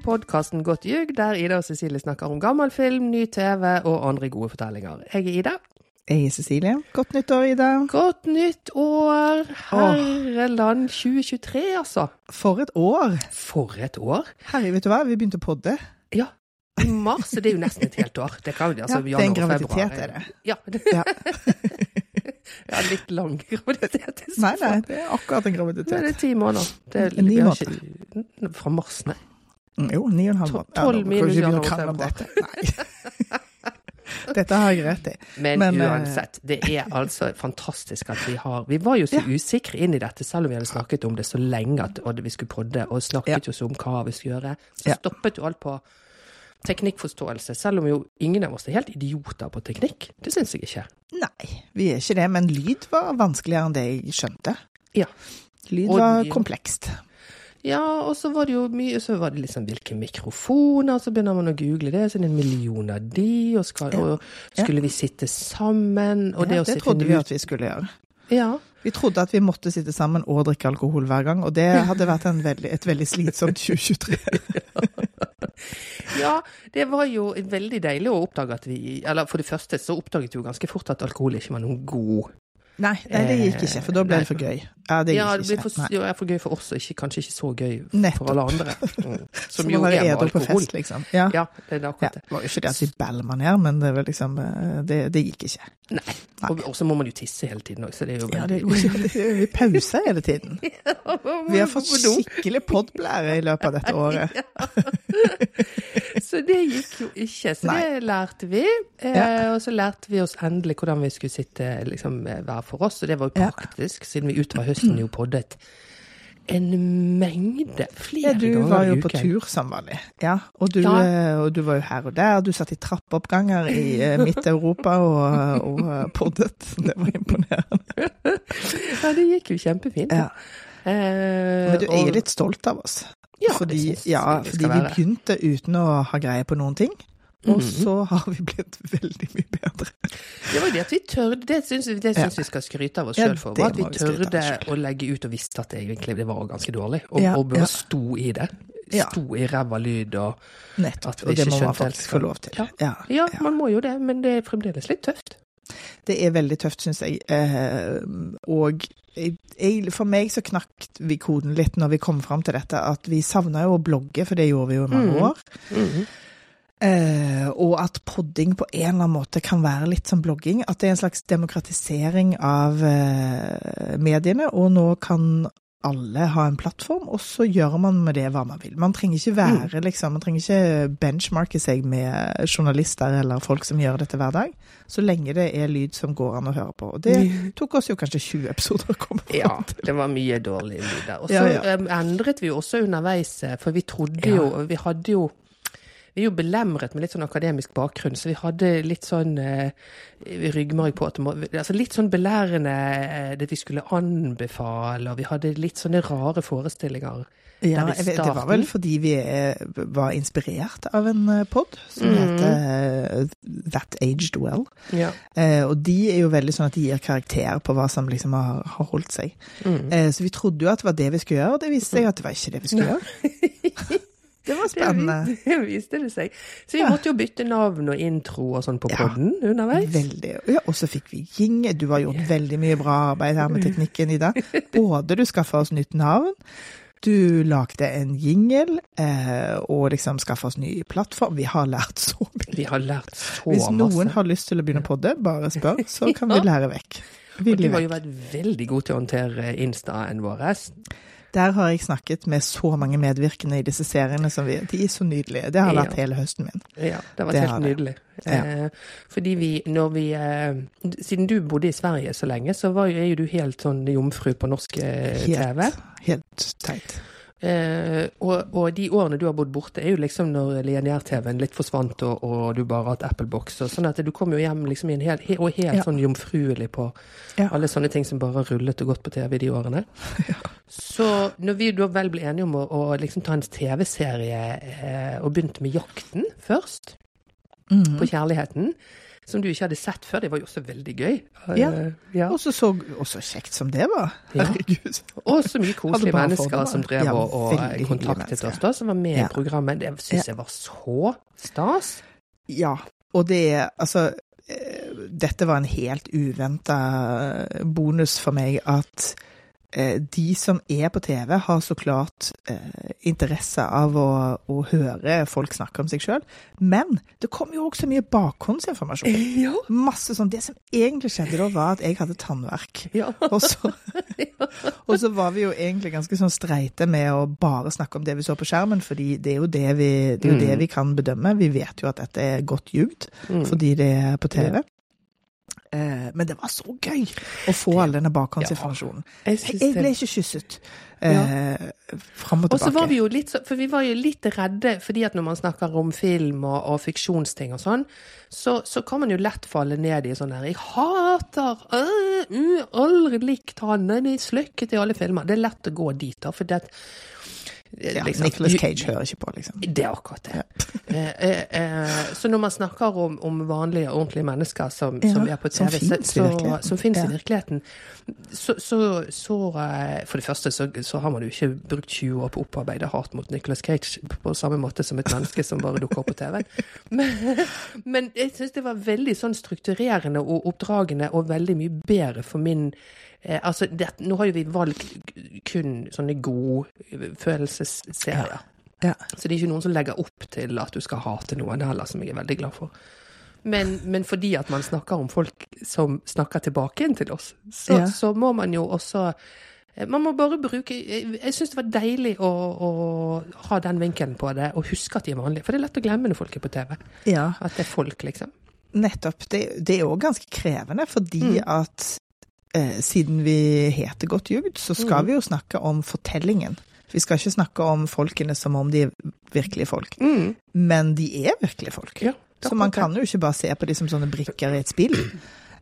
Til podkasten Godt ljug, der Ida og Cecilie snakker om gammel film, ny TV og andre gode fortellinger. Jeg er Ida. Jeg er Cecilie. Godt nytt år, Ida. Godt nytt år! Herreland 2023, altså. For et år. For et år. Herre, vet du hva? Vi begynte å podde. Ja. I mars, det er jo nesten et helt år. Det kan jo, altså, Ja, det er en graviditet, februar. er det. Ja. Ja. ja, litt lang graviditet. Nei, nei, det er akkurat en graviditet. Men det ti måneder. Det er, Ni vi måneder. ikke- Fra mars, nei. Mm, Jo, ni og en halv måned. Ja, Tolv nå kan minus vi ikke begynne januar, å krangle om februar. dette. Dette har jeg rett i. Men, Men, eh, uansett, det er altså fantastisk at vi har Vi var jo så usikre inn i dette, selv om vi hadde snakket om det så lenge at og vi skulle podde, og snakket jo så om hva vi skulle gjøre. Så stoppet jo alt på teknikkforståelse, selv om jo ingen av oss er helt idioter på teknikk. Det syns jeg ikke. Nei, vi er ikke det. Men lyd var vanskeligere enn det jeg skjønte. Ja. Lyd Og- var komplekst. Ja, og så var det jo mye Så var det liksom hvilke mikrofoner, så begynner man å google det, så er det en million av de, og, skal, og skulle vi sitte sammen, og det Ja, det trodde vi at vi skulle gjøre. Ja. Vi trodde at vi måtte sitte sammen og drikke alkohol hver gang, og det hadde vært en veldig, et veldig slitsomt 2023. Ja, det var jo veldig deilig å oppdage at vi Eller for det første så oppdaget vi jo ganske fort at alkohol ikke var noen god Nei, nei, det gikk ikke, for da ble det for gøy. Ja, det Ja, det ikke. for, Nei. jo, er for gøy for oss, og kanskje ikke så gøy Nettopp. for alle andre. Mm. Som Som jo er med alkohol. på fest, liksom. Ja. Ja, det er akkurat det. det var jo ikke det at vi bælma ned, men det var liksom eh, Det, det gikk ikke. Nei. Og, så må man jo tisse hele tiden òg, så det er jo Ja, veldig det går. Det er jo pause hele tiden. Vi har fått skikkelig podblære i løpet av dette året. Så det gikk jo ikke. Så Nei. det lærte vi. Eh, Ja. Og så lærte vi oss endelig hvordan vi skulle sitte liksom, eh, hver for oss, og det var jo Ja. praktisk, siden vi utover høsten jo poddet en mengde, flere ganger i Ja, du var jo på tur som vanlig. Ja, og du, Ja. eh, og du var jo her og der. Du satt i trappeoppganger i eh, Midt-Europa og, og eh, poddet. Det var imponerende. Ja, det gikk jo kjempefint. Ja. Eh, Men du er og- litt stolt av oss. Ja, fordi, det synes ja, jeg vi fordi vi begynte uten å ha greie på noen ting. Og Mhm. så har vi blitt veldig mye bedre. Det var det at vi tørde, det syns det syns vi skal skryte av oss Ja, sjøl for. Ja, At vi tørde vi å legge ut og visste at det egentlig det var ganske dårlig, og, Ja, og bare ja. sto i det. Ja. Sto i ræva lyd og Nettopp. At vi Og det må man faktisk få lov til. Ja. Ja. Ja, man må jo det, men det er fremdeles litt tøft. Det er veldig tøft, syns jeg. Eh, og jeg, for meg så knakk vi koden litt når vi kom fram til dette, at vi savna jo å blogge, for det gjorde vi jo i mange år Mhm. år. Eh, og at podding på en eller annen måte kan være litt som blogging. At det er en slags demokratisering av uh, mediene, og nå kan alle ha en plattform, og så gjør man med det hva man vil. Man trenger ikke være, liksom, man trenger ikke benchmarke seg med journalister eller folk som gjør dette hver dag, så lenge det er lyd som går an å høre på. Og det tok oss jo kanskje 20 episoder å komme fram Ja, det var mye dårlig lyd der. Og så Ja, ja. endret vi jo også underveis, eh, for vi trodde jo Vi hadde jo vi er jo belemret med litt sånn akademisk bakgrunn, så vi hadde litt sånn eh, ryggmarg på at må, altså Litt sånn belærende eh, det vi skulle anbefale, og vi hadde litt sånne rare forestillinger. Ja, det var vel fordi vi eh, var inspirert av en eh, pod som mm. heter That Aged Well. Ja. Og de er jo veldig sånn at de gir karakter på hva som liksom har, har holdt seg. Mm. Så vi trodde jo at det var det vi skulle gjøre, og det viste seg at det var ikke det vi skulle gjøre. Det var spennende. det viste det seg. Så vi måtte jo bytte navn og intro og sånn på Ja. podden underveis. Veldig. Ja, og så fikk vi Jinge. Du har gjort veldig mye bra arbeid her med teknikken, Ida. Både du skaffa oss nytt navn, du lagde en jingle, eh, og liksom skaffa oss ny plattform. Vi har lært så mye. Vi har lært så Hvis masse. noen har lyst til å begynne å podde, bare spør, så kan vi lære vekk. Og du har jo vært veldig god til å håndtere Instaen vår. Der har jeg snakket med så mange medvirkende i disse seriene som vi De er så nydelige. Det har Ja. vært hele høsten min. Ja, det har vært Det helt har nydelig. Ja. Eh, fordi vi, når vi eh, Siden du bodde i Sverige så lenge, så var jo, er jo du helt sånn jomfru på norsk eh, TV. Helt, helt teit. Eh, og, og de årene du har bodd borte, er jo liksom når lineær-TV-en litt forsvant, og, og du bare har hatt Apple-box. Sånn at du kom jo hjem liksom i en helt, he, og helt Ja. sånn jomfruelig på Ja. alle sånne ting som bare har rullet og gått på TV de årene. Så når vi da vel ble enige om å, å liksom ta en TV-serie, eh, og begynte med Jakten først, mm. på kjærligheten, som du ikke hadde sett før. Det var jo også veldig gøy. Ja. Eh, ja. Og så kjekt som det var. Ja. Og så mye koselige mennesker som drev Ja, og, kontaktet oss, da, som var med i programmet. Det syns jeg var så stas. Ja, og det er altså eh, Dette var en helt uventa bonus for meg at de som er på TV, har så klart eh, interesse av å, å høre folk snakke om seg sjøl. Men det kom jo også mye bakhåndsinformasjon. Ja. Masse sånn Det som egentlig skjedde da, var at jeg hadde tannverk. ja. Og så, og så var vi jo egentlig ganske sånn streite med å bare snakke om det vi så på skjermen, fordi det er jo det vi, det jo det Mm. vi kan bedømme. Vi vet jo at dette er godt ljugd Mm. fordi det er på TV. Eh, men det var så gøy å få all denne bakgrunnsinformasjonen. Jeg Jeg, jeg ble ikke kysset eh, fram og Og så var vi jo litt, for vi var jo litt redde, fordi at når man snakker om film og, og fiksjonsting og sånn, så, så kan man jo lett falle ned i sånn her Jeg hater øh, øh, Aldri likt han, den er sløkket i alle filmer. Det er lett å gå dit, da, for det ja, liksom- Nicholas Cage hører ikke på, liksom. Det er akkurat det. Ja. eh, eh, så når man snakker om, om vanlige, ordentlige mennesker som, Ja, som er på som finnes, finnes i virkeligheten. som finnes Ja. i virkeligheten, så, så, så eh, For det første så, så har man jo ikke brukt 20 år på å opparbeide hat mot Nicolas Cage på samme måte som et menneske som bare dukker opp på TV. Men, men jeg syns det var veldig sånn strukturerende og oppdragende og veldig mye bedre for min Eh, altså, det, nå har jo vi valgt kun sånne godfølelsesserier. Ja. Så det er ikke noen som legger opp til at du skal hate noen heller, som jeg er veldig glad for. Men, men fordi at man snakker om folk som snakker tilbake inn til oss, så, Ja. så må man jo også eh, Man må bare bruke Jeg, jeg syns det var deilig å, å ha den vinkelen på det, og huske at de er vanlige. For det er lett å glemme når folk er på TV. ja. At det er folk, liksom. Nettopp. Det, det er òg ganske krevende, fordi Mm. at eh, siden vi heter Godt jugd, så skal Mm. vi jo snakke om fortellingen. Vi skal ikke snakke om folkene som om de er virkelige folk, Mm. men de er virkelige folk. Ja, så man kan jo ikke bare se på de som sånne brikker i et spill.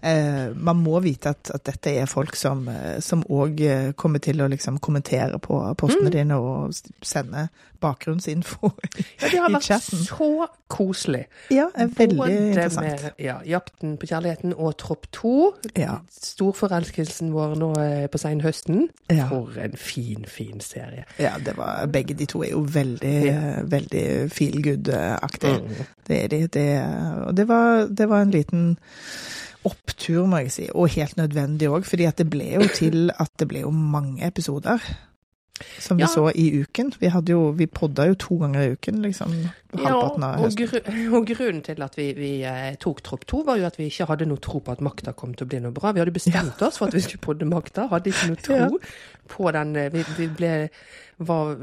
Eh, man må vite at, at dette er folk som eh, òg eh, kommer til å liksom kommentere på postene Mm. dine og sende bakgrunnsinfo Ja, det har vært chatten. så koselig. Ja, er veldig Både interessant. med ja, Jakten på kjærligheten og Tropp 2. Ja. Storforelskelsen vår nå eh, på senhøsten. Ja. For en fin, fin serie. Ja, det var, begge de to er jo veldig, veldig feel good-aktige. Mm. Det er de. Det, og det var, det var en liten opptur, må jeg si, og helt nødvendig òg, fordi det ble jo til at det ble jo mange episoder. Som vi Ja. så i uken. Vi, hadde jo, vi podda jo to ganger i uken, liksom. Halvparten av og, høsten. gru, og grunnen til at vi, vi eh, tok Tropp 2, var jo at vi ikke hadde noe tro på at makta kom til å bli noe bra. Vi hadde bestemt oss for at vi skulle podde makta, hadde ikke noe tro Ja. på den eh, Vi, vi ble var,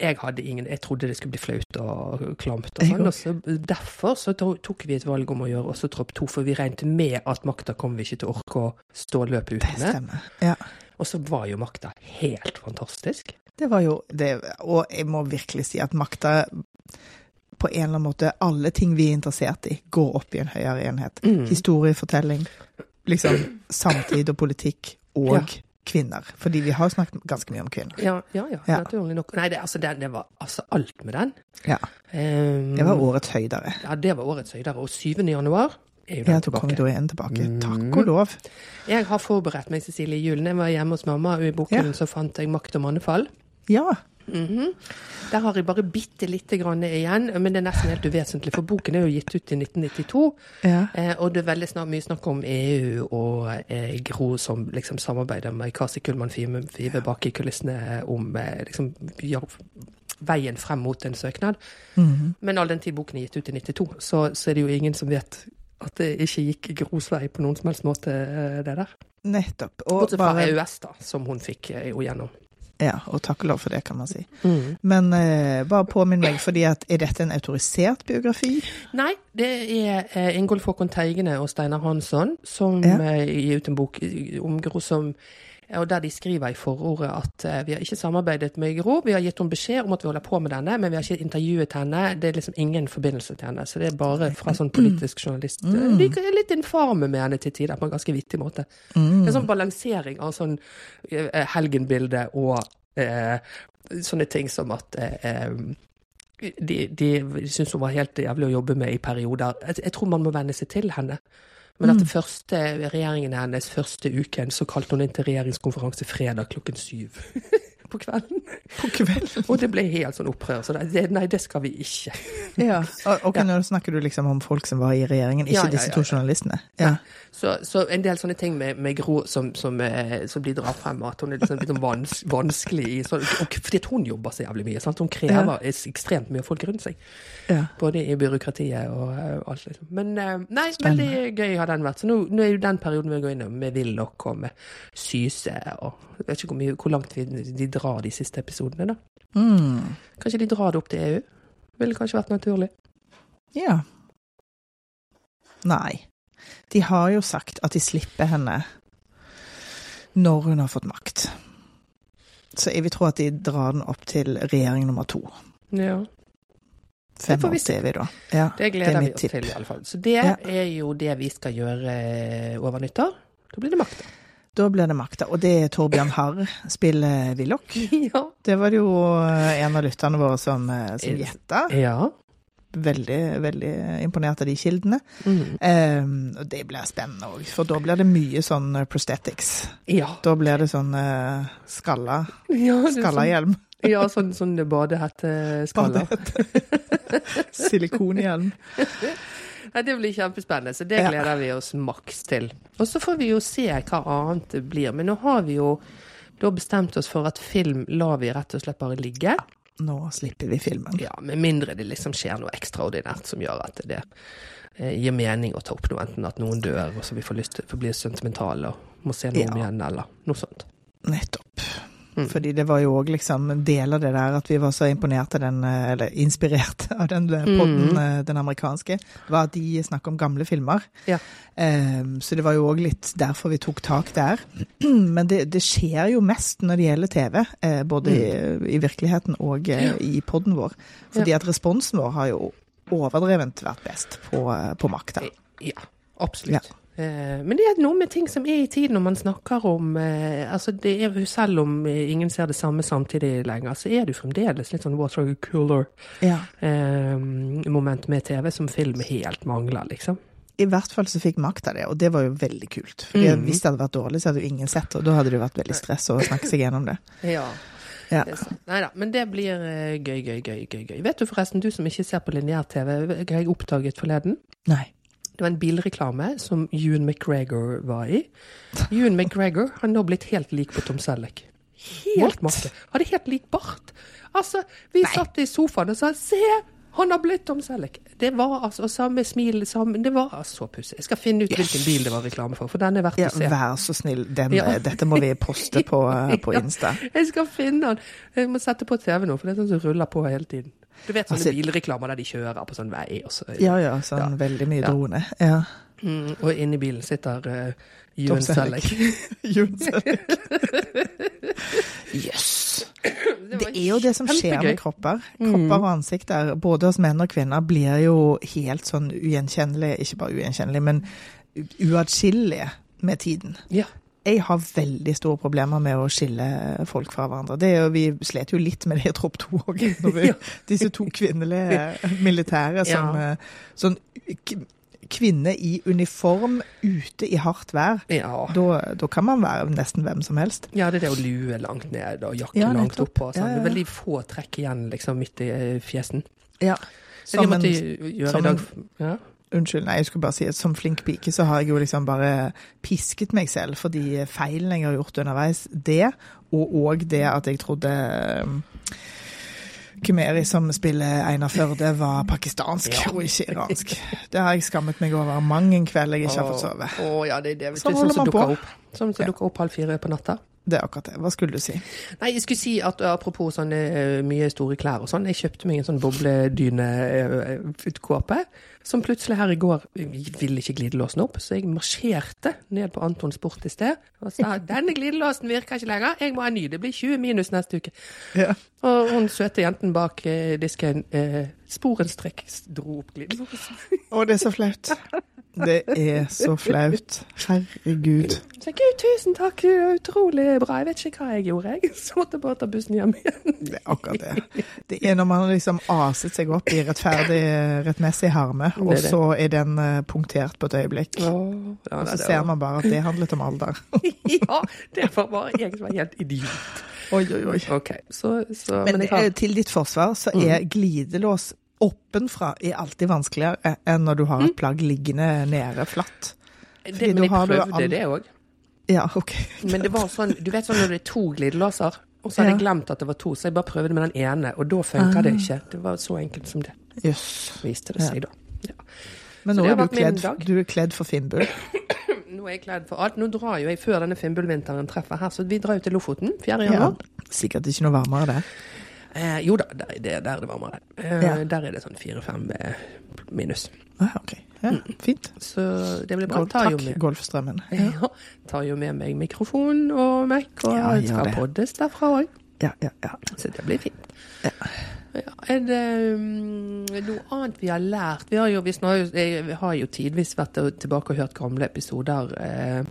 jeg hadde ingen Jeg trodde det skulle bli flaut og klamt og sånn. Og så, derfor så tok vi et valg om å gjøre også Tropp to, for vi regnet med at makta kom vi ikke til å orke å stå løpet Det ut med. stemmer. Ja. Og så var jo makta helt fantastisk. Det var jo det, og jeg må virkelig si at makta på en eller annen måte, alle ting vi er interessert i, går opp i en høyere enhet. Mm. Historiefortelling, liksom samtid og politikk, og Ja. Kvinner. Fordi vi har snakket ganske mye om kvinner. Ja, ja, ja. Ja. Naturlig nok. Nei, det, altså, det, det var altså alt med den. Ja. Um, Det var årets høydere. Ja, det var årets høydere. Og 7. januar er jo den Ja, kom kongedoen tilbake. Mm. Takk og lov. Jeg har forberedt meg, Cecilie, i julen. Jeg var hjemme hos mamma, og i boken Ja. så fant jeg Makt og mannefall. Ja. Mhm. Der har jeg bare bitte lite grann igjen, men det er nesten helt uvesentlig, for boken er jo gitt ut i 1992. ja. Eh, og det er veldig snart mye snakk om EU og eh, Gro som liksom samarbeider med Kasi Kullmann Five, bak i kulissene om eh, liksom, ja, veien frem mot en søknad. Mhm. Men all den tid boken er gitt ut i 92, så, så er det jo ingen som vet at det ikke gikk Gros vei på noen som helst måte, eh, det der. Nettopp. Og, Bortsett fra bare, EØS, da, som hun fikk jo gjennom. Ja, og takk og lov for det, kan man si. Men eh, bare påminn meg, fordi at er dette en autorisert biografi? Nei, det er eh, Ingolf Håkon Teigene og Steinar Hansson som Ja. eh, gir ut en bok om Gro som og der de skriver i forordet at eh, vi har ikke samarbeidet med Gro. Vi har gitt henne beskjed om at vi holder på med denne, men vi har ikke intervjuet henne. Det er liksom ingen forbindelse til henne. Så det er bare fra sånn politisk journalist. Mm. De er litt infame med henne til tider, på en ganske vittig måte. Mm. En sånn balansering av sånn eh, helgenbilde og eh, sånne ting som at eh, eh, de, de, de syntes hun var helt jævlig å jobbe med i perioder. Jeg, jeg tror man må venne seg til henne. Men Mm. det første regjeringen hennes første uken, så kalte hun inn til regjeringskonferanse fredag klokken syv på kvelden. På kvelden. Og det ble helt sånn opprør. Så det, nei, det skal vi ikke. Ja. Og, ja. nå snakker du liksom om folk som var i regjeringen, ikke Ja, ja, disse to ja. journalistene. Så, så en del sånne ting med, med Gro som, som, eh, som blir dratt frem, at hun er liksom litt sånn vans, vanskelig i sånn, Fordi hun jobber så jævlig mye. Sant? Hun krever ekstremt mye folk rundt seg. ja. Både i byråkratiet og eh, alt, liksom. Men eh, nei, Spennende. veldig gøy har den vært. Så nå, nå er jo den perioden vi går inn i med Willoch og med Syse og Jeg vet ikke hvor, mye, hvor langt vi, de drar de siste episodene, da. Mm. Kanskje de drar det opp til EU? Ville kanskje vært naturlig. ja. Nei. De har jo sagt at de slipper henne når hun har fått makt. Så jeg vil tro at de drar den opp til regjering nummer to. Ja. Fem år ser vi da. Ja, Det gleder det vi oss tipp. til, fall. Så det Ja. er jo det vi skal gjøre eh, over nyttår. Da blir det makta. Da blir det makta. Og det er Torbjørn Harr spiller Willoch. ja. Det var det jo en av lytterne våre som, eh, som gjetta. ja. Veldig, veldig imponert av de kildene. Mm. Um, og det blir spennende òg, for da blir det mye sånn eh, prosthetics. Ja. Da blir det sånn uh, skalla, ja er sånn, skallahjelm. ja, sånn, sånn badehetteskaller. Silikonhjelm. Nei, det blir kjempespennende, så det gleder vi oss maks til. Og så får vi jo se hva annet det blir. Men nå har vi jo da bestemt oss for at film lar vi rett og slett bare ligge. Nå slipper vi filmen. Ja, Med mindre det liksom skjer noe ekstraordinært som gjør at det eh, gir mening å ta opp noe. Enten at noen dør, og så vi får lyst til å bli sentimentale og må se noe om Ja. igjen, eller noe sånt. Nettopp. Mm. Fordi det var jo òg liksom en del av det der at vi var så imponert av den, eh, eller inspirert av den eh, podden, eh, den amerikanske, var at de snakker om gamle filmer. Ja. Um, så det var jo òg litt derfor vi tok tak der. Men det, det skjer jo mest når det gjelder TV, både i, i virkeligheten og i podden vår. Fordi at responsen vår har jo overdrevent vært best på, på makta. Ja, absolutt. Eh, Men det er noe med ting som er i tiden når man snakker om eh, altså det er jo Selv om eh, ingen ser det samme samtidig lenger, så er det jo fremdeles litt sånn watercooler-moment Ja. med TV som film helt mangler, liksom. I hvert fall så fikk makta det, og det var jo veldig kult. For mm. Hvis det hadde vært dårlig, så hadde jo ingen sett det, og da hadde det jo vært veldig stress å snakke seg gjennom det. Ja. Ja. Nei da, men det blir eh, gøy, gøy, gøy, gøy. gøy. Vet du forresten, du som ikke ser på lineær-TV, hva jeg oppdaget forleden? Nei. Det var en bilreklame som Ewan McGregor var i. Ewan McGregor har nå blitt helt lik på Tom Selleck. Helt. Hadde helt lik bart. Altså, vi Nei. satt i sofaen og sa 'se, han har blitt Tom Selleck'. Det var altså og samme smil, samme Det var altså så pussig. Jeg skal finne ut hvilken bil det var reklame for, for den er verdt Ja, å se. vær så snill, den, Ja. dette må vi poste på, på Insta. Ja. Jeg skal finne den. Jeg må sette på TV nå, for det er sånn som ruller på hele tiden. Du vet sånne Altså- bilreklamer der de kjører på sånn vei, og så Ja ja, sånn veldig mye Ja. drone. Ja. mm, Og inni bilen sitter uh, Jun Ewan Selleck. Jun Selleck. Jøss. Det er jo det som skjer med kropper. Kropper og ansikter, både hos menn og kvinner, blir jo helt sånn ugjenkjennelige, ikke bare ugjenkjennelige, men uatskillelige med tiden. Ja. Jeg har veldig store problemer med å skille folk fra hverandre. Det vi slet jo litt med det i Tropp 2 òg. Ja. Disse to kvinnelige militære som Ja. eh, Sånn kvinne i uniform ute i hardt vær. Ja. Da, da kan man være nesten hvem som helst. ja, det er det å lue langt ned og jakke Ja, langt nettopp. opp. Og sånn. Veldig få trekk igjen liksom midt i eh, fjesen. Ja. Som en, som en- Ja. Unnskyld, nei, jeg skulle bare si at som flink pike så har jeg jo liksom bare pisket meg selv for de feilene jeg har gjort underveis. Det, og òg det at jeg trodde Kumeri Khmeri som spiller Einar Førde, var pakistansk Ja. og ikke iransk. Det har jeg skammet meg over mang en kveld jeg ikke har fått sove. Å, ja, det er det. Sånn holder man på. Sånn som dukker opp halv fire på natta. Det er akkurat det. Hva skulle du si? Nei, jeg skulle si at apropos sånne uh, mye store klær og sånn, jeg kjøpte meg en sånn bobledyne-utkåpe, som plutselig her i går ville ikke glidelåsen opp, så jeg marsjerte ned på Antons Sport i sted og sa denne glidelåsen virker ikke lenger, jeg må ha ny, det blir 20 minus neste uke. Ja. Og hun søte jenten bak eh, disken, eh, sporenstreks dro opp glidelåsen. Å, det er så flaut. Det er så flaut. Herregud. Så Gud, tusen takk, utrolig bra. Jeg vet ikke hva jeg gjorde, jeg. Så måtte jeg bare ta bussen hjem igjen. Det er akkurat det. Det er når man liksom aset seg opp i rettferdig, rettmessig harme, og Det det. så er den eh, punktert på et øyeblikk. ja, Og så ser man bare at det handlet om alder. ja, det var bare jeg som var helt idiot. Oi, oi, oi. Okay, så, så Men jeg har- til ditt forsvar så er glidelås oppenfra er alltid vanskeligere enn når du har et plagg liggende nede flatt. det, Men jeg prøvde all- det òg. Ja, OK. Men det var sånn, du vet sånn når det er to glidelåser, og så hadde Ja. jeg glemt at det var to, så jeg bare prøvde med den ene, og da funka det ikke. Det var så enkelt som det, Jøss. viste det seg da. Ja. Men nå er du kledd, du er kledd for Finnbull. Nå er jeg kledd for alt. Nå drar jo jeg før denne Finnbullvinteren treffer her, så vi drar jo til Lofoten 4. Ja. januar. Sikkert ikke noe varmere, det. Eh, jo da, der, der, der er det varmere. Eh, Ja. Der er det sånn fire-fem eh, minus. Ah, OK. Ja, fint. Så det blir bra. Golf, takk, med, Golfstrømmen. Ja, ja, tar jo med meg mikrofon og Mac, og Ja, jeg skal poddes derfra òg. ja, ja. ja. Så det blir fint. Ja. Ja, er det um, noe annet vi har lært? Vi har jo, vi har jo tidvis vært tilbake og hørt gamle episoder. Eh,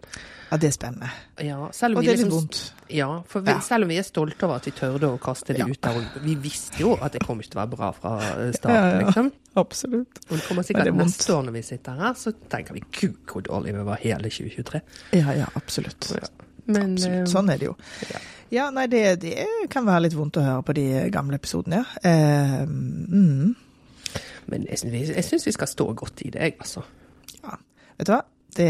ja det er spennende. ja, Og det er litt liksom- vondt. Ja, for vi, Ja. selv om vi er stolte over at vi tørde å kaste det ut der, og vi visste jo at det kom ikke til å være bra fra eh, starten, liksom. Absolutt. Og det kommer sikkert det neste år når vi sitter her, så tenker vi gud hvor dårlig vi var hele 2023. Ja, ja, absolutt. Men absolutt. eh, Sånn er det jo. ja. Nei, det, det kan være litt vondt å høre på de gamle episodene, ja. Eh, mm, Men jeg syns vi, vi skal stå godt i det, jeg, altså. ja. Vet du hva? Det,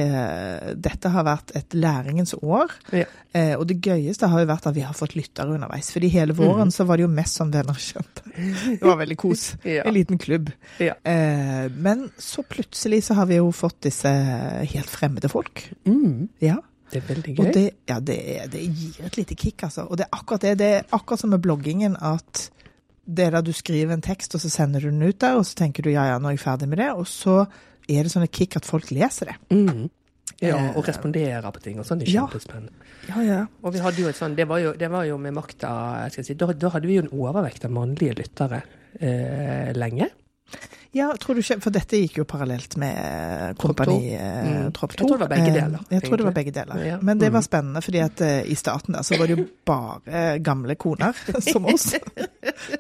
dette har vært et læringens år. Ja. Eh, og det gøyeste har jo vært at vi har fått lyttere underveis. Fordi hele våren så var det jo mest som venner skjønt Det var veldig kos. Ja. En liten klubb. Ja. Eh, men så plutselig så har vi jo fått disse helt fremmede folk. Mm, Ja. det er veldig Og gøy. det, ja, det, det gir et lite kick, altså. Og det er akkurat det. Det er akkurat som med bloggingen at det er da du skriver en tekst, og så sender du den ut der, og så tenker du ja, ja, nå er jeg ferdig med det. Og så er det sånn et kick at folk leser det. Mm. Ja, Eh, og responderer på ting og sånn. Det er ja. kjempespennende. Ja, ja. Og vi hadde jo et sånn, det det var jo med makta si, da, da hadde vi jo en overvekt av mannlige lyttere eh, lenge. Ja, tror du ikke For dette gikk jo parallelt med Kompani eh, Mm. Tropp Jeg tror det var begge Eh, deler, Jeg tror det var begge deler. Ja. Men det var Mm. spennende, fordi at eh, i starten der så var det jo bare gamle koner som oss.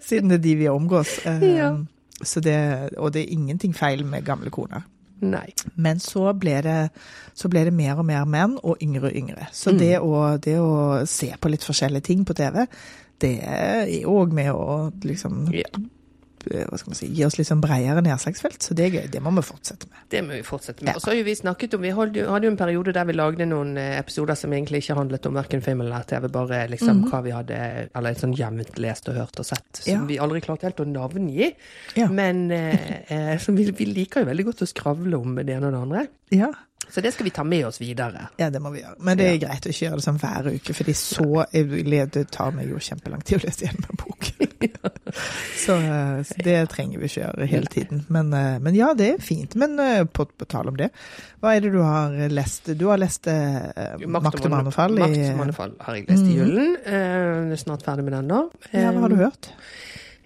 Siden det er de vi omgås. Eh, Ja. Så det, og det er ingenting feil med gamle koner. Nei. Men så ble det, så ble det mer og mer menn, og yngre og yngre. Så Mm. det, å, det å se på litt forskjellige ting på TV, det er òg med å liksom Ja. Eh, hva skal man si, gi oss litt sånn bredere nedslagsfelt. Så det er gøy. Det må vi fortsette med. Det må vi fortsette med. Ja. Og så har jo vi snakket om, vi hadde jo, hadde jo en periode der vi lagde noen eh, episoder som egentlig ikke handlet om hverken film eller TV, bare liksom hva vi hadde, eller sånn jevnt lest og hørt og sett, som. Ja. vi aldri klarte helt å navngi. Ja. Men eh, eh, som vi, vi liker jo veldig godt å skravle om det ene og det andre. Ja. Så det skal vi ta med oss videre. ja, det må vi gjøre. Men det er greit å ikke gjøre det sånn hver uke, fordi så det tar meg jo kjempelang tid å lese gjennom en bok. så, eh, så det trenger vi ikke gjøre hele tiden. Men, eh, men ja, det er fint. Men eh, på, på tale om det, hva er det du har lest? Du har lest uh, Makt og mannefall i Makt og mannefall har jeg lest i Mhm. julen. Mm. er snart ferdig med den nå. Ja, hva har du hørt?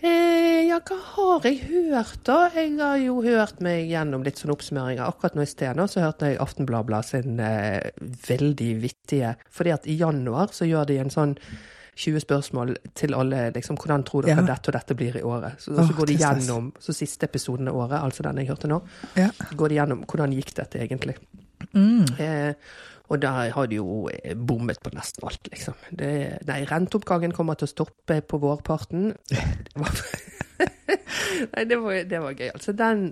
Eh, ja, hva har jeg hørt, da? Jeg har jo hørt meg gjennom litt sånn oppsummeringer. Akkurat nå i sted nå, så hørte jeg Aftenbladet sin eh, veldig vittige Fordi at i januar så gjør de en sånn 20 spørsmål til alle. liksom, Hvordan tror dere Ja. dette og dette blir i året? Så, så så går de gjennom så siste episoden av året, altså den jeg hørte nå, Ja. går de gjennom hvordan gikk dette egentlig. Mm. Eh, og der har de jo eh, bommet på nesten alt, liksom. Det, nei, renteoppgangen kommer til å stoppe på vårparten. Det var, nei, det var, det var gøy. Altså, den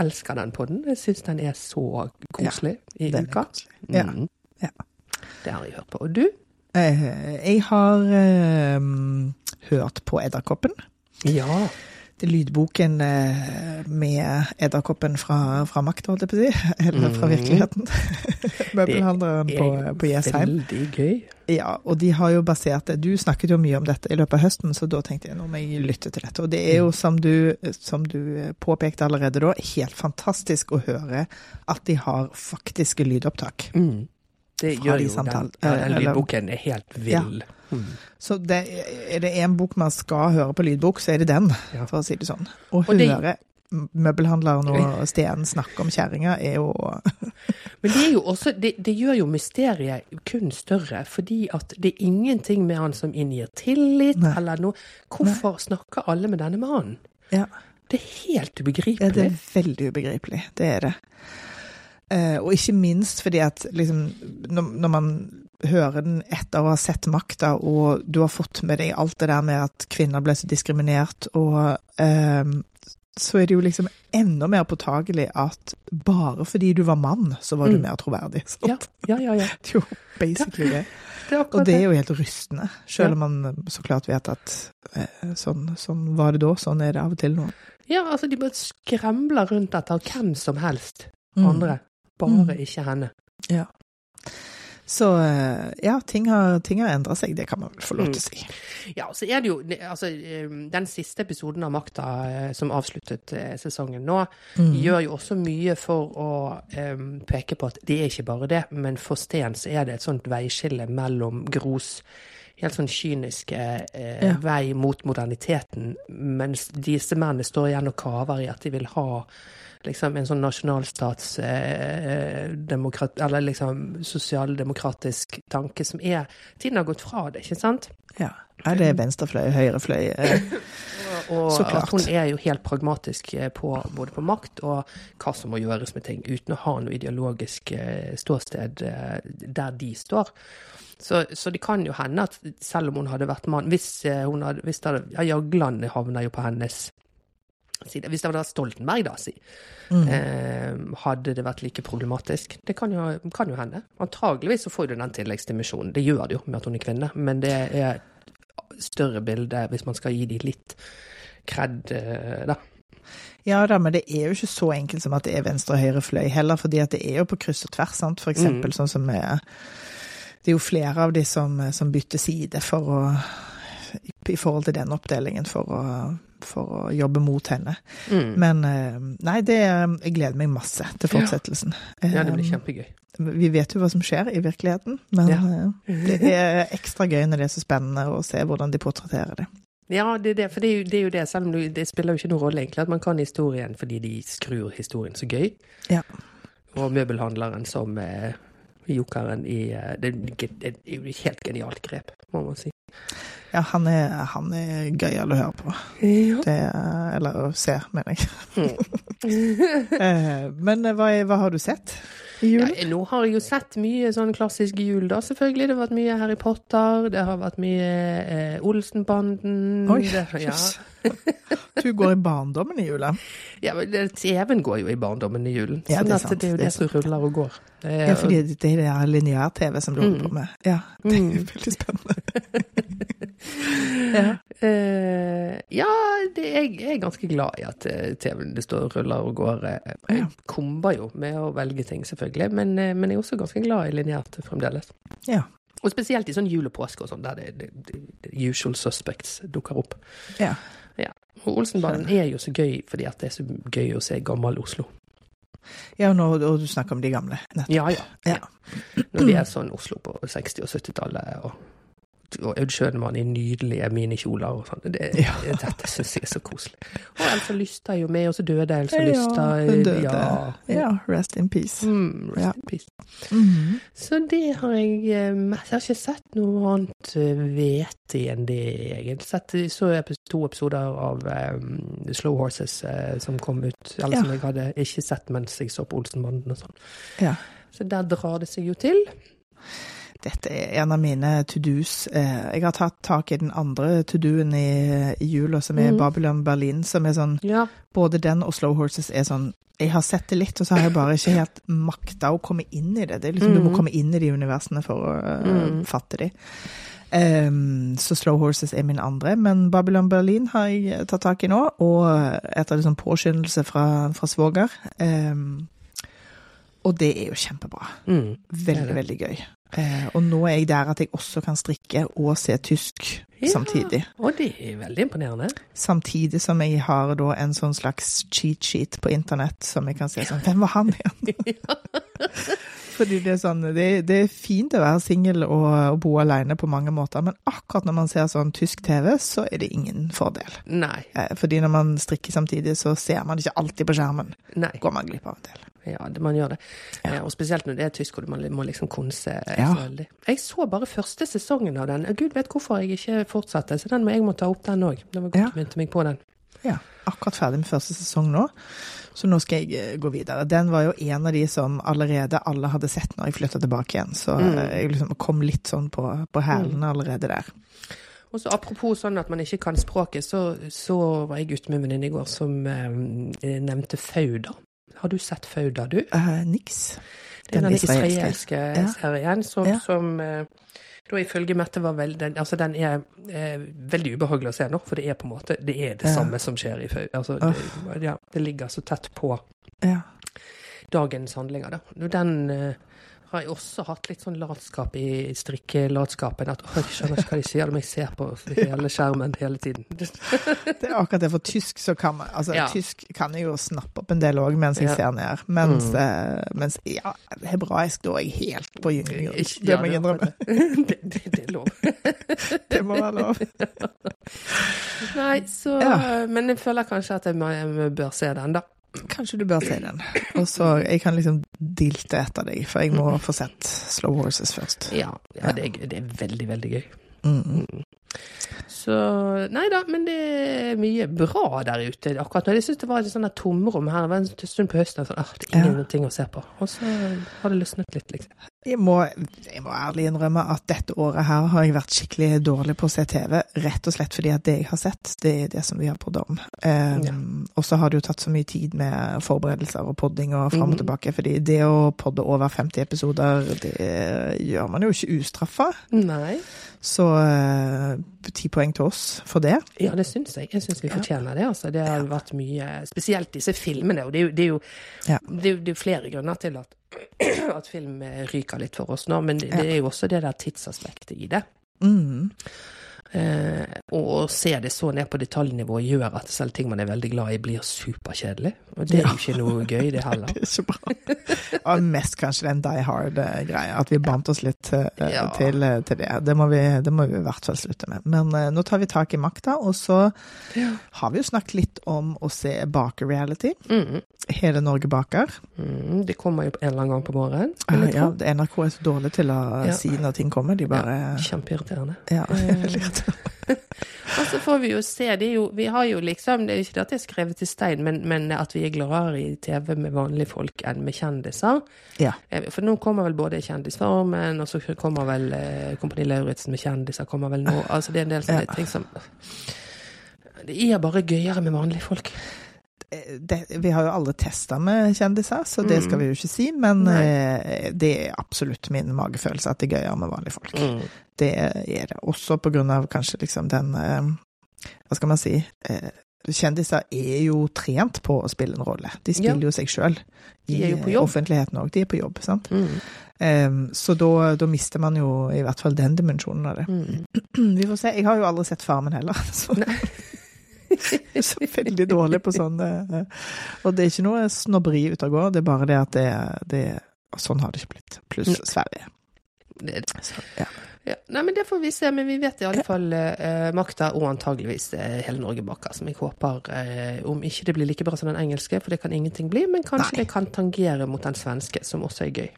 elsker den podden. Jeg syns den er så koselig i Den er uka. koselig. Ja. Mm. Ja. Det har jeg hørt på. Og du? Eh, jeg har eh, hørt på Edderkoppen. Ja. Lydboken eh, med Edderkoppen fra, fra makt, holdt jeg på å si. Eller fra virkeligheten. virkeligheten. Møbelhandleren på, på Jessheim. Veldig gøy. Ja, og de har jo basert det Du snakket jo mye om dette i løpet av høsten, så da tenkte jeg nå må jeg lytte til dette. Og det er jo, som du, som du påpekte allerede da, helt fantastisk å høre at de har faktiske lydopptak. Mm. Det Fra gjør de jo den, den lydboken er helt vill. Mm. Så det, er det en bok man skal høre på lydbok, så er det den, Ja. for å si det sånn. Og høre møbelhandleren og Steen snakker om kjerringa, er jo Men det, er jo også, det, det, gjør jo mysteriet kun større, fordi at det er ingenting med han som inngir tillit, Nei. eller noe. Hvorfor Nei. snakker alle med denne mannen? Ja. Det er helt ubegripelig. Ja, det er veldig ubegripelig. Det er det. Uh, og ikke minst fordi at liksom, når, man hører den etter å ha sett makta, og du har fått med deg alt det der med at kvinner ble så diskriminert, og eh, så er det jo liksom enda mer påtagelig at bare fordi du var mann, så var du mm. mer troverdig. Ja, ja, ja, ja. Det er jo basically det. det og det er jo helt rystende, selv om man så klart vet at eh, sånn, sånn, var det da, sånn er det av og til nå. Ja, altså de bare skremler rundt etter hvem som helst mm. andre. Bare mm. ikke henne. Ja. Så eh, ja, ting har, ting har endra seg, det kan man vel få lov til å mm. si. Mm. Ja, så er det jo altså, eh, Den siste episoden av Makta eh, som avsluttet sesongen nå, mm. gjør jo også mye for å um, peke på at det er ikke bare det, men for Sten så er det et sånt veiskille mellom Gros helt sånn kyniske eh, ja. vei mot moderniteten, mens disse mennene står igjen og kaver i at de vil ha liksom en sånn nasjonalstats eh, Eller liksom sosialdemokratisk tanke som er Tiden har gått fra det, ikke sant? Ja. Er det venstrefløy, høyrefløy. Eh, og at hun er jo helt pragmatisk eh, på både på makt og hva som må gjøres med ting, uten å ha noe ideologisk eh, ståsted eh, der de står. Så, så, det kan jo hende at selv om hun hadde vært mann Hvis hun hadde, hvis det hadde, ja, Jagland havner jo på hennes side. Hvis det hadde vært Stoltenberg, da, si, mm. eh, hadde det vært like problematisk? Det kan jo, kan jo hende. Antageligvis så får du den tilleggsdimensjonen. Det gjør det jo med at hun er kvinne, men det er større bilde hvis man skal gi de litt kred, eh, da. Ja da, men det er jo ikke så enkelt som at det er venstre og høyre fløy heller, fordi at det er jo på kryss og tvers, sant. For eksempel mm. sånn som Det er jo flere av de som, som bytter side for å i forhold til den oppdelingen for å for å jobbe mot henne. Mm. Men eh, nei, det Jeg gleder meg masse til fortsettelsen. Ja, det blir eh, kjempegøy. Vi vet jo hva som skjer i virkeligheten, men ja. Det er ekstra gøy når det er så spennende å se hvordan de portretterer det. Ja, det er det, for det er, jo, det er jo det, selv om det spiller jo ikke noen rolle egentlig, at man kan historien fordi de skrur historien så gøy. Ja. Og møbelhandleren som eh, jokeren i Det er jo et helt genialt grep, må man si. Ja, han er, han er gøyal å høre på. Ja. Det, eller å se, mener jeg. Mm. Eh, men hva, hva, har du sett i julen? Ja, nå har jeg jo sett mye sånn klassisk jul, da, selvfølgelig. Det har vært mye Harry Potter, det har vært mye eh, Olsenbanden. Oi, det, ja. du går i barndommen i jula? Ja, men TV-en går jo i barndommen i julen. Ja, det, er sant. det er jo det, det som ruller og går. ja, fordi det er lineær-TV som du holder mm. på med. Ja, det er jo veldig spennende. ja, uh, ja det, jeg, jeg, er ganske glad i at uh, TV-en det står og ruller og går. Uh, jeg komber jo med å velge ting, selvfølgelig, men, men jeg er også ganske glad i lineært fremdeles. Ja. Og spesielt i sånn jul og påske og sånn, der det, det, det, usual suspects dukker opp. Ja. ja. Og Olsenbanen er jo så gøy fordi at det er så gøy å se gammel Oslo. Ja, og, nå, og du snakker om de gamle, nettopp. Ja, ja. ja. Når de er sånn Oslo på 60- og 70-tallet og og Aud Schønemann i nydelige minikjoler og sånn. Det, ja. Dette syns jeg er så koselig. Og Elsa Lysta er jo med, og så døde Elsa ja, Lysta. Hun døde. Ja. ja. rest in peace. Mm, rest ja. in peace. Mm -hmm. Så det har jeg eh, Jeg har ikke sett noe annet vet eh, enn det, egentlig. Sett, så to episoder av um, Slow Horses uh, som kom ut, eller som jeg hadde ikke sett mens jeg så på Olsenbanden og sånn. Ja. Så der drar det seg jo til. Dette er en av mine to do's. Eh, jeg har tatt tak i den andre to doen i, i jula, som er mm. Babylon Berlin, som er sånn ja. Både den og Slow Horses er sånn Jeg har sett det litt, og så har jeg bare ikke helt makta å komme inn i det. det liksom, mm. Du må mm. komme inn i de universene for å uh, fatte de. Um, så Slow Horses er min andre, men Babylon Berlin har jeg tatt tak i nå. Og etter liksom påskyndelse fra, fra svoger. Um, og det er jo kjempebra. Mm, veldig, veldig gøy. Eh, og nå er jeg der at jeg også kan strikke og se tysk ja, samtidig. Og det er veldig imponerende. Samtidig som jeg har da en sånn slags cheat sheet på internett som jeg kan se sånn Hvem var han igjen? Fordi det er sånn Det, det er fint å være singel og, og bo alene på mange måter, men akkurat når man ser sånn tysk TV, så er det ingen fordel. Nei. Eh, Fordi når man strikker samtidig, så ser man ikke alltid på skjermen. Nei. Går man glipp av en del. Ja, det, man gjør det. Ja. Eh, og spesielt når det er tysk, og man må liksom konse Ja. så veldig. Jeg så bare første sesongen av den. Gud vet hvorfor jeg ikke fortsatte, så den må jeg må ta opp den òg. Det var godt Ja. du minte meg på den. Ja, akkurat ferdig med første sesong nå, så nå skal jeg eh, gå videre. Den var jo en av de som allerede alle hadde sett når jeg flytta tilbake igjen, så Mm. eh, jeg liksom kom litt sånn på, på hælene allerede der. Og så Apropos sånn at man ikke kan språket, så, så var jeg ute med en venninne i går som eh, nevnte Fauda. Har du sett Fauda, du? Uh, niks. Den den israelske. israelske Ja. serien som, Ja. som eh, da ifølge Mette var vel den, altså den er er, veldig ubehagelig å se nå, for det er på en måte det er det Ja. samme som skjer i. Altså, det, ja, det ligger så tett på Ja. dagens handlinger, da. Den eh, har jeg også hatt litt sånn latskap i strikkelatskapen. At «Åh, jeg skjønner ikke hva de sier, men jeg ser på hele skjermen hele tiden. Det er akkurat det, for tysk så kan man Altså, Ja. tysk kan jeg jo snappe opp en del òg mens jeg Ja. ser ned. Mens, Mm. uh, mens ja, hebraisk, da er jeg helt på gyngende Det må jeg innrømme. Det, det, det er lov. Det må være lov. Nei, så Ja. Men jeg føler kanskje at jeg, må, jeg bør se den, da. Kanskje du bør se den. Og så Jeg kan liksom dilte etter deg, for jeg må få sett Slow Horses først. Ja, ja det, er, det er veldig, veldig gøy. Mm. Så Nei da, men det er mye bra der ute akkurat nå. Jeg syns det var et sånt der tomrom her. Det var en stund på høsten. Sånn, ah, det er ingenting å se på. Og så har det løsnet litt, liksom. Jeg må, jeg må ærlig innrømme at dette året her har jeg vært skikkelig dårlig på å se TV, rett og slett fordi at det jeg har sett, det er det som vi har podd om. Um, Ja. Og så har det jo tatt så mye tid med forberedelser og podding og fram og Mhm. tilbake, fordi det å podde over 50 episoder, det gjør man jo ikke ustraffa. Nei. Så eh, ti poeng til oss for det. Ja, det syns jeg. Jeg syns vi fortjener det. altså. Det har vært mye Spesielt disse filmene. Og det er jo, det er jo, Ja. det er jo, det er flere grunner til at, at film ryker litt for oss nå, men det, det er jo også det der tidsaspektet i det. Mm. Eh, og å se det så ned på detaljnivå gjør at selv ting man er veldig glad i, blir superkjedelig. Og det er jo ikke noe gøy, det heller. Det er så bra. Og mest kanskje den Die Hard-greia, at vi bandt oss litt eh, Ja. til, eh, til det. Det må, vi, det må vi i hvert fall slutte med. Men eh, nå tar vi tak i makta, og så har vi jo snakket litt om å se baker-reality. Mm, Hele Norge baker. mm, det kommer jo en eller annen gang på morgenen. Ah, ja, NRK er så dårlig til å Ja. si når ting kommer. De bare Kjempeirriterende. Ja. Og så får vi jo se, det jo, vi har jo liksom, det er jo ikke det at det er skrevet i stein, men, men at vi er gladere i TV med vanlige folk enn med kjendiser. Ja. Eh, For nå kommer vel både Kjendisformen, og så kommer vel eh, Kompani Lauritzen med kjendiser, kommer vel nå. Altså det er en del sånne Ja. ting som Det er bare gøyere med vanlige folk. Det, vi har jo aldri testa med kjendiser, så det skal vi jo ikke si. Men Mm. Nei. eh, det er absolutt min magefølelse at det er gøyere med vanlige folk. Mm. Det er det. Også på grunn av kanskje liksom den eh, Hva skal man si? Eh, Kjendiser er jo trent på å spille en rolle. De spiller jo seg sjøl i offentligheten òg. De er på jobb, sant. Mm. Så da, da mister man jo i hvert fall den dimensjonen av det. Mm. Vi får se. Jeg har jo aldri sett Farmen heller, så er så veldig dårlig på sånn eh, Og det er ikke noe snobberi ute og går, det er bare det at det, det Sånn har det ikke blitt. Pluss Sverige. Det er det. Så, ja. Ja. Nei, men det får vi se. Men vi vet i alle fall uh, makta, og antageligvis uh, hele Norge bak. som jeg håper uh, Om ikke det blir like bra som den engelske, for det kan ingenting bli, men kanskje Nei. det kan tangere mot den svenske, som også er gøy.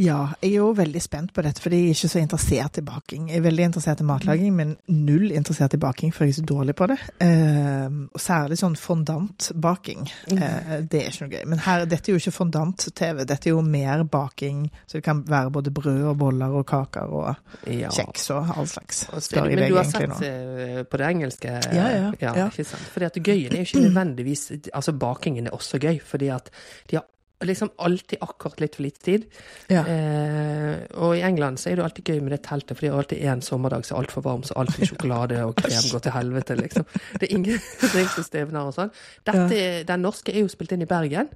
Ja, jeg er jo veldig spent på dette, for jeg er ikke så interessert i baking. Jeg er veldig interessert i matlaging, men null interessert i baking, for jeg er så dårlig på det. Eh, og særlig sånn fondantbaking. Eh, det er ikke noe gøy. Men her, dette er jo ikke fondant-TV, dette er jo mer baking, så det kan være både brød og boller og kaker og Ja. kjeks og all slags. I Men du har sett eh, på det engelske? Ja, ja, ja. Sant? Fordi at gøyen er jo ikke nødvendigvis Altså, bakingen er også gøy, fordi at de har liksom alltid akkurat litt for lite tid. Ja. Eh, og i England så er det alltid gøy med det teltet, for de har alltid en sommerdag som er altfor varm, så alt med sjokolade og krem går til helvete, liksom. Det er ingen som stivner og sånn. Dette, Den norske er jo spilt inn i Bergen,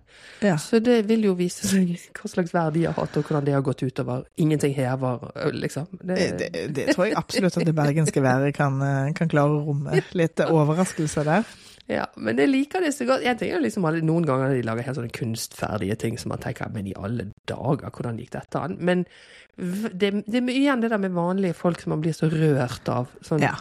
Ja. så det vil jo vise seg hva slags vær de har hatt, og hvordan det har gått utover. Ingenting hever, liksom. Det, det, det tror jeg absolutt at det bergenske været kan, kan klare å romme. Litt overraskelser der. Ja, men jeg liker det så godt. Jeg ting er liksom alle, Noen ganger de lager helt sånne kunstferdige ting som man tenker Men i alle dager, hvordan gikk dette an? Men det, det er igjen det der med vanlige folk som man blir så rørt av. Sånn Ja.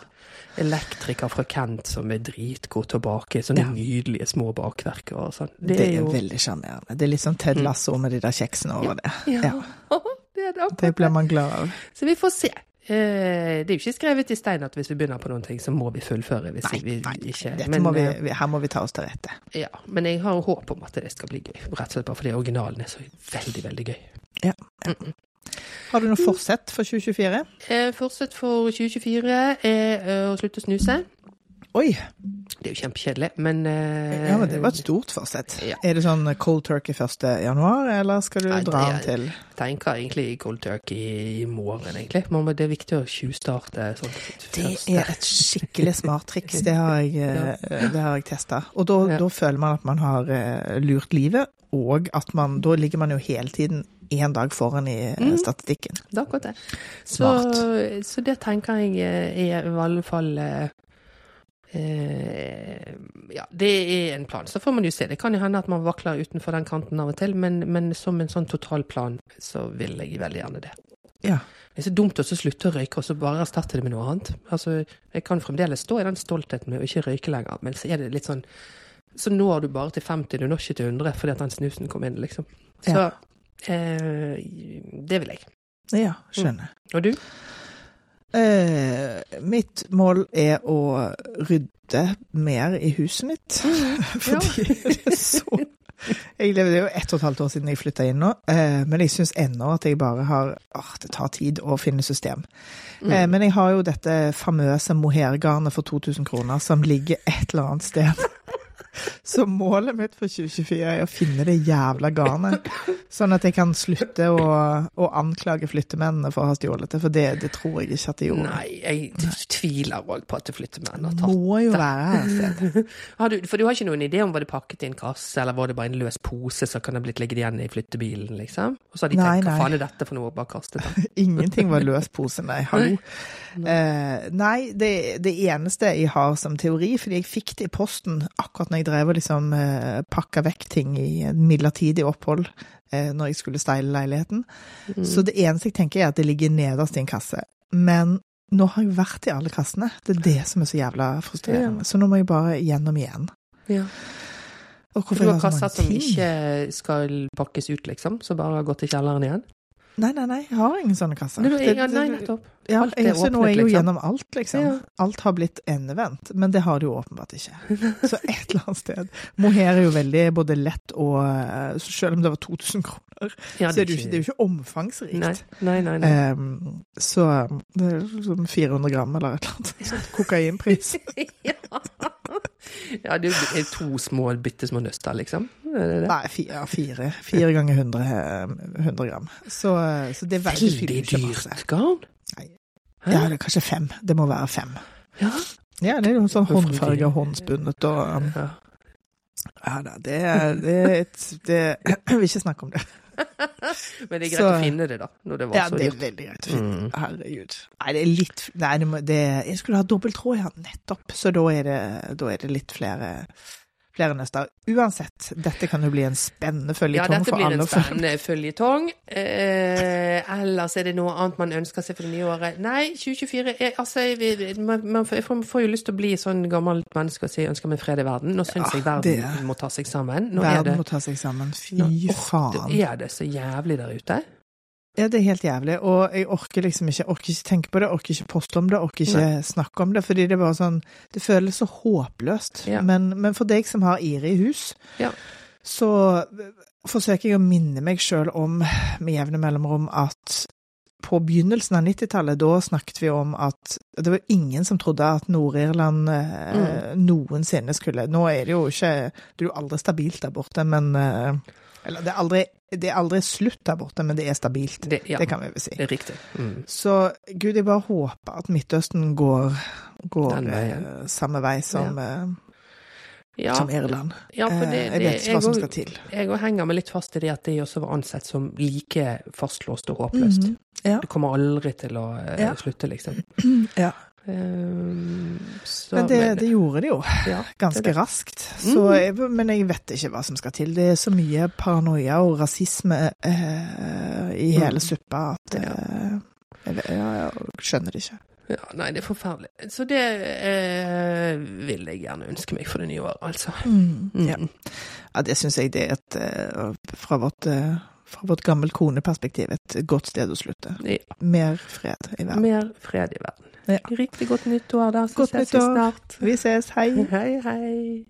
elektriker fra Kent som er dritgod tilbake, sånne Ja. nydelige små bakverker og sånn. Det, er jo veldig sjarmerende. Det er litt sånn Ted Lasso med de der kjeksene over det. Ja, Ja. det det. Det blir man glad av. Så vi får se. Eh, det er jo ikke skrevet i stein at hvis vi begynner på noen ting, så må vi fullføre. Hvis Nei, vi nei, ikke men, må vi, eh, her må vi ta oss til rette. Ja, men jeg har håp om at det skal bli gøy. Rett og slett bare fordi originalen er så veldig, veldig gøy. Ja. Har du noe forsett for 2024? Eh, Forsett for 2024 er eh, å slutte å snuse. Oi! Det er jo kjempekjedelig, men uh, Ja, men det var et stort forsett. Ja. Er det sånn cold turkey 1. januar, eller skal du Nei, dra den til? Jeg tenker egentlig cold turkey i morgen, egentlig. Men Det er viktig å tjuvstarte sånn Det er et skikkelig smart triks. Det har jeg, ja. jeg testa. Og da, Ja. da føler man at man har eh, lurt livet, og at man Da ligger man jo hele tiden én dag foran i eh, Mm. statistikken. Det er akkurat det. Så, så det tenker jeg eh, er i alle fall eh, eh, Ja, det er en plan. Så får man jo se. Det kan jo hende at man vakler utenfor den kanten av og til, men, men som en sånn totalplan så vil jeg veldig gjerne det. Ja. Det er så dumt å så slutte å røyke og så bare erstatte det med noe annet. Altså, jeg kan fremdeles stå i den stoltheten med å ikke røyke lenger, men så er det litt sånn Så når du bare til 50, du når ikke til 100 fordi at den snusen kom inn, liksom. Så Ja. eh, det vil jeg. Ja, skjønner. Og du? Eh, mitt mål er å rydde mer i huset mitt. Fordi det er så jeg er jo ett og et halvt år siden jeg flytta inn nå, eh, men jeg syns ennå at jeg bare har åh, Det tar tid å finne system. Eh, men jeg har jo dette famøse mohairgarnet for 2000 kroner som ligger et eller annet sted. Så målet mitt for 2024 er å finne det jævla garnet, sånn at jeg kan slutte å, å anklage flyttemennene for å ha stjålet det, for det, det tror jeg ikke at de gjorde. Nei, jeg tviler òg på at flyttemennene har tatt det. Må jo være her. For du har ikke noen idé om var det pakket i en kasse, eller var det bare en løs pose som kan ha blitt ligget igjen i flyttebilen, liksom? Og så har de Nei, tenkt hva faen er dette for noe, og bare kastet det. Ingenting var løs pose, nei. Hallo. Eh, nei, det, det eneste jeg har som teori, fordi jeg fikk det i posten akkurat når jeg drev og liksom eh, pakka vekk ting i midlertidig opphold eh, når jeg skulle steile leiligheten. Så det eneste jeg tenker er at det ligger nederst i en kasse. Men nå har jeg vært i alle kassene. Det er det som er så jævla frustrerende. Så nå må jeg bare gjennom igjen. Ja. Og For hvorfor du jeg har ting? så kasser kassa som ikke skal pakkes ut, liksom? Som bare har gått i kjelleren igjen? Nei, nei, nei, jeg har ingen sånne kasser. Nei, nei, nei, nettopp. Ja, Alt er åpnet, nå er jeg jo liksom. gjennom alt, liksom. Ja. Alt har blitt endevendt, men det har det jo åpenbart ikke. Så et eller annet sted. Mohair er jo veldig både lett og eh, så Selv om det var 2000 kroner, Ja, så er det ikke, det er jo ikke omfangsrikt. Nei, nei, nei. nei. Um, så det er liksom 400 gram eller et eller annet. Sånn kokainpris. ja. Ja, det er to små, bitte små nøster, liksom. Det det? Nei, fire, fire. Fire ganger 100, eh, 100 gram. Så, eh, så det er veldig Veldig ikke dyrt garn. Nei. Ja, det er kanskje fem. Det må være fem. Ja. Ja, det er noen sånn håndfarga, det? håndspunnet og um, ja. Ja da, det er, det et det, Jeg vil ikke snakke om det. Men det er greit Så- å finne det, da. Når det var Ja, så det er veldig greit å finne. Mm. Herregud. Nei, det er litt Nei, det må, det, jeg skulle ha dobbelt tråd, ja. Nettopp. Så da er det, da er det litt flere, flere nøster. Uansett, dette kan jo bli en spennende Ja, føljetong dette for blir Ja, en blir en spennende føljetong. Eh, ellers er det noe annet man ønsker seg for det nye året. Nei, 2024 er Altså, vi- man, man får, jeg jo lyst til å bli sånn gammelt menneske og si ønsker meg fred i verden. Nå syns Ja, jeg verden det- må ta seg sammen. Nå er Verden det, må ta seg sammen. Fy nå, faen. det er det så jævlig der ute. Ja, det er helt jævlig, og jeg orker liksom ikke, orker ikke tenke på det, orker ikke poste om det, orker ikke snakke om det, fordi det bare sånn, det føles så håpløst. Ja. Men, men for deg som har Iri i hus, Ja. så forsøker jeg å minne meg sjøl om, med jevne mellomrom, at på begynnelsen av 90-tallet, da snakket vi om at det var ingen som trodde at Nord-Irland eh, noensinne skulle Nå er det jo ikke Det er jo aldri stabilt der borte, men eh, Eller det er aldri, det er aldri slutt der borte, men det er stabilt. Det, ja, Det kan vi vel si. det er riktig. Mm. Så gud, jeg bare håper at Midtøsten går, går Den veien. eh, samme vei som, ja. Ja, som Irland. ja, for det, det, jeg vet ikke hva som skal til. Jeg òg henger meg litt fast i det at det også var ansett som like fastlåst og håpløst. Mhm. Ja. Det kommer aldri til å eh, Ja. slutte, liksom. Ja. Um, så, Men det, det gjorde de jo, ja, ganske det det. raskt. Så jeg, men jeg vet ikke hva som skal til. Det er så mye paranoia og rasisme eh, i hele Mm. suppa at eh, jeg, jeg skjønner det ikke. Ja, nei, det er forferdelig. Så det eh, vil jeg gjerne ønske meg for det nye året, altså. Mm, Mm. ja. ja, det syns jeg det er et eh, fra vårt, eh, fra vårt gammelt koneperspektiv et godt sted å slutte. Ja. Mer fred i verden. Mer fred i verden. Ja. Riktig godt nyttår, da. Så godt ses nyttår. vi snart. Vi ses. Hei. Hei, hei.